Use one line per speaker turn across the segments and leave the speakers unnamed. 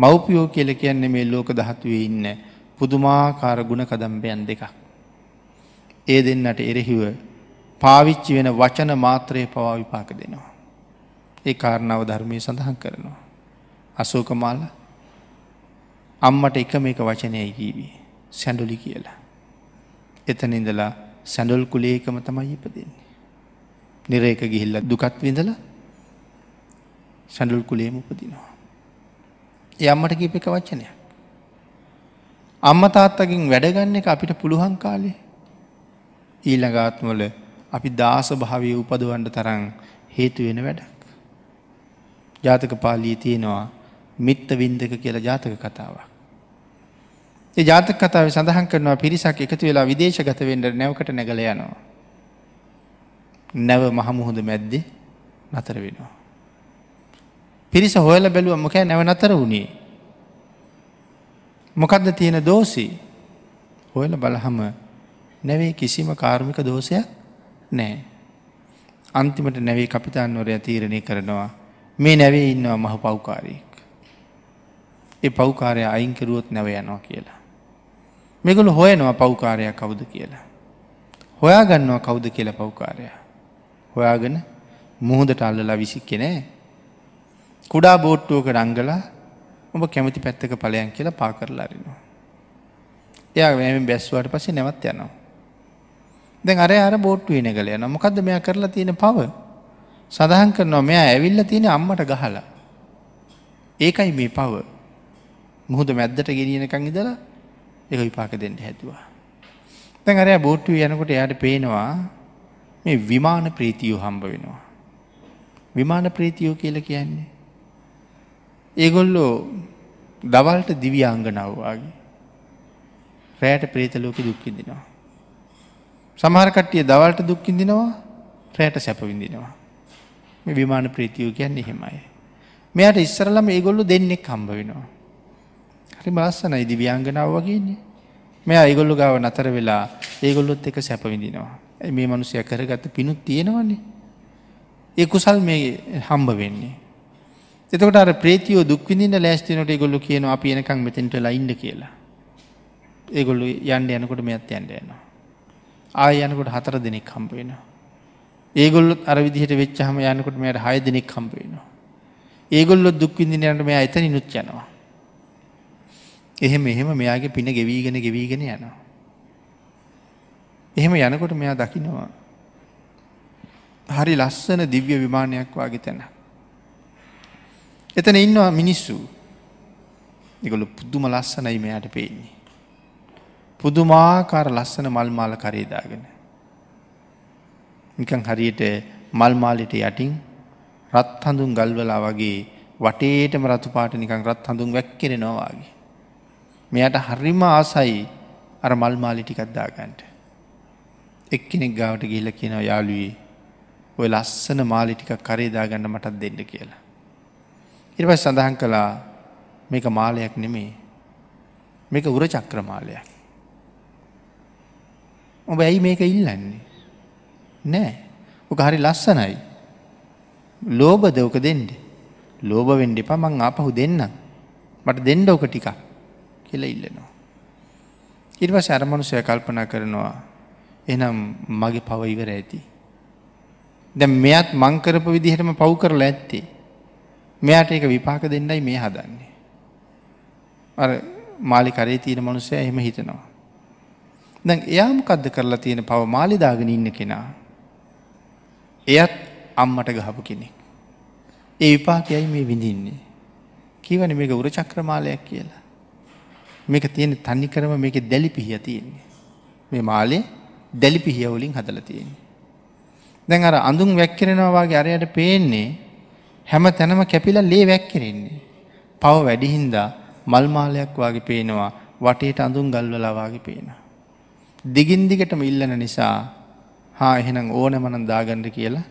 මව්පියෝ කියල කියන්නේ මේ ලෝක දහත්වේ ඉන්න පුදුමාකාර ගුණ කදම්බයන් දෙකක්. ඒ දෙන්නට එරෙහිව පාවිච්චි වෙන වචන මාත්‍රය පවා විපාක දෙනවා. ඒ කාරණාව ධර්මය සඳහන් කරනවා. අසෝකමාල අම්මට එක මේක වචනය කීවී සැඩුලි කියලා. එතන ඉඳලා සැඩොල් කුලේකම තමයි ඉපදෙන්නේ. නිරේක ගිහිල්ල දුකත් විඳල සැඩුල් කුලේම උපදිනවා. ඒ අම්මට කීප එක වචනය. අම්ම තාත්තකින් වැඩගන්න එක අපිට පුළුවන් කාලේ ඊළඟාත්මල අපි දාස භාවය උපදවන්ඩ තරං හේතු වෙන වැඩක්. ජාතක පාලී තියෙනවා මිත්ත වින්දක කියලා ජාතක කතාවක්. ඒ ජාතක කතාව සඳහන් කරනවා පිරිසක් එකතු වෙලා විදේශගත වෙන්ඩ නැවකට නැගල යනවා. නැව මහමුහොද මැද්දේ නතර වෙනවා. පිරිස හොයල බැලුව මොකෑ නැව නතර වුණේ. මොකක්ද තියෙන දෝසී හොයල බලහම නැවේ කිසිම කාර්මික දෝෂයක් නෑ. අන්තිමට නැවේ කපිතාන්වරය තීරණය කරනවා මේ නැවේ ඉන්නවා මහ පව්කාරයෙක්. ඒ පව්කාරය අයිංකරුවොත් නැව යනවා කියලා. මෙගුළු හොයනවා පව්කාරයක් කවුද කියලා. හොයා ගන්නවා කවුද කියලා පව්කාරය. හොයාගෙන මුහදට අල්ලලා විසික්කෙ නෑ. කුඩා බෝට්ටුවක රංගලා ඔබ කැමති පැත්තක පලයන් කියලා පා කරලාරිනවා. එයා වැෑම බැස්වට පසේ නැවත් යනවා. දැන් අර අර බෝට්ටු වෙන කළ යන මොකක්ද මෙයා කරලා තියෙන පව සඳහන් කරනවා මෙයා ඇවිල්ල තියෙන අම්මට ගහලා. ඒකයි මේ පව මුහුද මැද්දට ගෙනියනකං ඉදලා එක විපාක දෙන්න හැතුවා. තැන් අරය බෝට්ටු යනකොට එයාට පේනවා මේ විමාන ප්‍රීතියෝ හම්බ වෙනවා. විමාන ප්‍රීතියෝ කියල කියන්නේ. ඒගොල්ලෝ දවල්ට දිවියංගනව්වාගේ රෑට ප්‍රේතලෝක දුක්කිදිනවා. සමහරකට්ටිය දවල්ට දුක්කිදිනවා රෑට සැපවිඳිනවා. මේ විමාන ප්‍රීතියෝ කියන්නේ එහෙමයි. මෙයට ඉස්සරලම ඒගොල්ලු දෙන්නෙක් හම්බ වෙනවා. හරි මලස්සනයි දිවියංගනාව වගේන්නේ. මෙයා ඒගොල්ලු ගාව නතර වෙලා ඒගොල්ලොත් එක සැපවිඳිනවා. මේ මනුසය කරගත්ත පිණුත් තියෙනවන්නේ. ඒ කුසල් මේ හම්බ වෙන්නේ. එතකට අර ප්‍රේතියෝ දුක්විඳින්න ලෑස්තිනට ගොල්ලු කියන අප එනකං මෙතෙන්ට ලයින්ඩ කියලා. ඒගොල්ලු යන්ඩ යනකොට මෙත් යන්ඩ යනවා. ආය යනකොට හතර දෙනෙක් හම්බ වෙනවා. ඒගොල්ලොත් අර විදිහට වෙච්චහම යනකොට මෙයට හය දෙනෙක් හම්බ වෙනවා. ඒගොල්ලොත් දුක්විඳිනයට මෙයා එතනි නුත් යනවා. එහෙම එහෙම මෙයාගේ පින ගෙවීගෙන ගෙවීගෙන යනවා. එහෙම යනකොට මෙයා දකිනවා. හරි ලස්සන දිව්‍ය විමානයක් වගේ තැන. එතන ඉන්නවා මිනිස්සු එකොළු පුද්දුම ලස්සනයි මෙයාට පේන්නේ. පුදුමාකාර ලස්සන මල්මාල කරේදාගෙන. නිකං හරියට මල්මාලිට යටින් රත් හඳුන් ගල්වලා වගේ වටේටම රතු පාට නිකං රත් හඳුන් වැක්කෙරෙනවාගේ. මෙයට හරිම ආසයි අර මල්මාලි ටිකක්දාගන්ට. එක්කෙනෙක් ගාවට ගිල්ල කියනව යාලුවේ ඔය ලස්සන මාලි ටික කරේදාගන්න මටත් දෙන්න කියලා. ඉරවස් සඳහන් කළා මේක මාලයක් නෙමේ මේක උර චක්‍රමාලයක්. ඔබ ඇයි මේක ඉල්ලන්නේ. නෑ ඕක හරි ලස්සනයි. ලෝබ දවක දෙන්ඩ ලෝබ වෙන්ඩ පමං ආපහු දෙන්න මට දෙන්ඩ ඕක ටිකක් කියල ඉල්ලනවා. ඉර්ව සැරමනුසය කල්පනා කරනවා එනම් මගේ පව ඉවර ඇති. දැ මෙයත් මංකරප විදිහටම පව් කරලා ඇත්තේ. මෙයාට ඒක විපාක දෙන්නයි මේ හදන්නේ. අර මාලි කරේ තියෙන මනුසය එහෙම හිතනවා. දැන් එයාමකද්ද කරලා තියෙන පව මාලිදාගෙන ඉන්න කෙනා. එයත් අම්මට ගහපු කෙනෙක්. ඒ විපාකයයි මේ විඳින්නේ. කිවන මේක උර චක්‍රමාලයක් කියලා. මේක තියෙන තනිකරම මේක දැලි පිහිය තියෙන්නේ. මේ මාලේ දැලි පිහියවලින් හදල තියෙන්නේ. දැන් අර අඳුම් වැක්කරෙනවාගේ අරයට පේන්නේ හැම තැනම කැපිල ලේ වැක්කරෙන්නේ. පව වැඩිහින්දා මල්මාලයක් වගේ පේනවා වටේට අඳුම් ගල්වලවාගේ පේන. දිගින් දිගටම ඉල්ලන නිසා හා එහෙනම් ඕනමනන් දාගණ්ඩ කියලා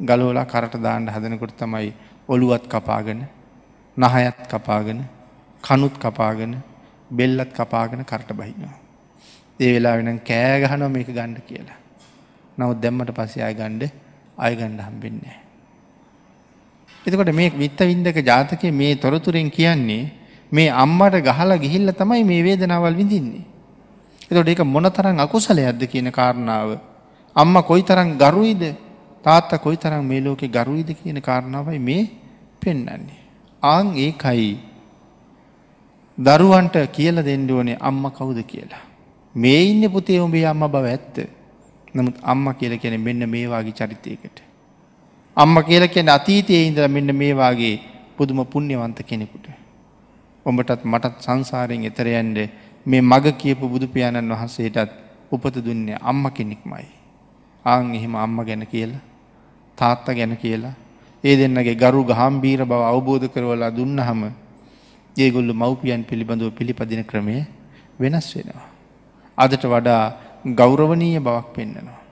ගලෝලා කරට දාණ්ඩ හදනකොට තමයි ඔළුවත් කපාගෙන නහයත් කපාගෙන කනුත් කපාගෙන බෙල්ලත් කපාගෙන කරට බහිනවා. ඒ වෙලා වෙන කෑගහනෝ මේක ගණ්ඩ කියලා. නවත් දැම්මට පස්සේ අය ගණ්ඩ අයගණ්ඩ හම්බෙන්නේ. එතකොට මේ විත්ත වින්දක ජාතකය මේ තොරතුරෙන් කියන්නේ මේ අම්මට ගහලා ගිහිල්ල තමයි මේ වේදනාවල් විඳින්නේ. එතොට ඒක මොන තරම් අකුසලයක්ද කියන කාරණාව. අම්ම කොයි තරම් ගරුයිද තාත්ත කොයි තරම් මේ ලෝකෙ ගරුයිද කියන කාරණාවයි මේ පෙන්නන්නේ. ආං ඒකයි දරුවන්ට කියල දෙන්න ඕනේ අම්ම කවුද කියලා. මේ ඉන්න පුතේ උඹේ අම්ම බව ඇත්ත. නමුත් අම්ම කියල කෙන මෙන්න මේවාගේ චරිතයකට. අම්ම කියල කෙන අතීතයේ ඉඳල මෙන්න මේවාගේ පුදුම පුුණ්්‍යවන්ත කෙනෙකුට. ඔඹටත් මටත් සංසාරයෙන් එතරයන්ට මේ මග කියපු බුදු පියාණන් වහන්සේටත් උපත දුන්නේ අම්ම කෙනෙක්මයි. ආං එහෙම අම්ම ගැන කියලා තාත්ත ගැන කියලා ඒ දෙන්නගේ ගරු ගහම්බීර බව අවබෝධ කරවලා දුන්න හම ඒගොල්ලු මව්පියන් පිළිබඳව පිළිපදින ක්‍රමය වෙනස් වෙනවා. අදට වඩා ගෞරවනීය බවක් පෙන්න්නනවා.